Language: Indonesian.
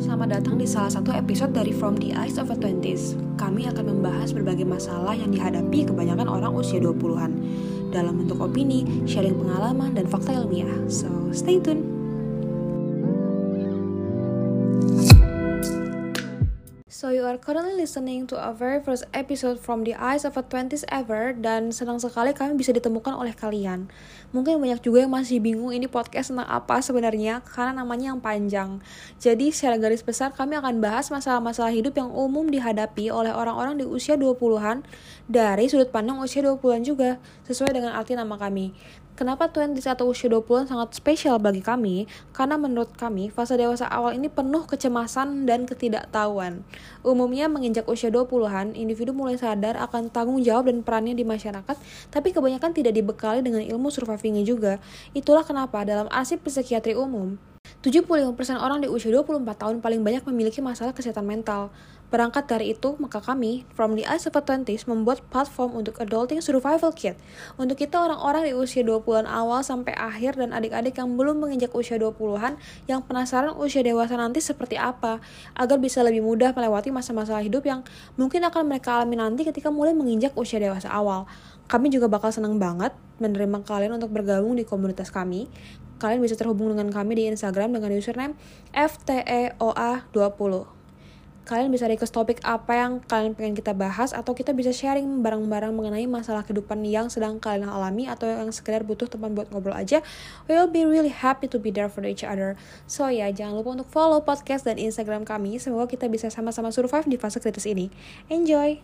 selamat datang di salah satu episode dari From the Eyes of a Twenties. Kami akan membahas berbagai masalah yang dihadapi kebanyakan orang usia 20-an dalam bentuk opini, sharing pengalaman, dan fakta ilmiah. So, stay tune. So you are currently listening to a very first episode from the eyes of a twenties ever dan senang sekali kami bisa ditemukan oleh kalian. Mungkin banyak juga yang masih bingung ini podcast tentang apa sebenarnya karena namanya yang panjang. Jadi secara garis besar kami akan bahas masalah-masalah hidup yang umum dihadapi oleh orang-orang di usia 20-an dari sudut pandang usia 20-an juga sesuai dengan arti nama kami. Kenapa 20 atau usia 20-an sangat spesial bagi kami? Karena menurut kami, fase dewasa awal ini penuh kecemasan dan ketidaktahuan. Umumnya menginjak usia 20-an, individu mulai sadar akan tanggung jawab dan perannya di masyarakat, tapi kebanyakan tidak dibekali dengan ilmu survivingnya juga. Itulah kenapa dalam arsip psikiatri umum, 75% orang di usia 24 tahun paling banyak memiliki masalah kesehatan mental. Berangkat dari itu, maka kami, From the Eyes of a Twenties, membuat platform untuk Adulting Survival Kit. Untuk kita orang-orang di usia 20-an awal sampai akhir dan adik-adik yang belum menginjak usia 20-an yang penasaran usia dewasa nanti seperti apa, agar bisa lebih mudah melewati masa-masa hidup yang mungkin akan mereka alami nanti ketika mulai menginjak usia dewasa awal. Kami juga bakal senang banget menerima kalian untuk bergabung di komunitas kami. Kalian bisa terhubung dengan kami di Instagram dengan username FTEOA20 kalian bisa request topik apa yang kalian pengen kita bahas atau kita bisa sharing bareng-bareng mengenai masalah kehidupan yang sedang kalian alami atau yang sekedar butuh teman buat ngobrol aja. We'll be really happy to be there for each other. So ya jangan lupa untuk follow podcast dan instagram kami. Semoga kita bisa sama-sama survive di fase kritis ini. Enjoy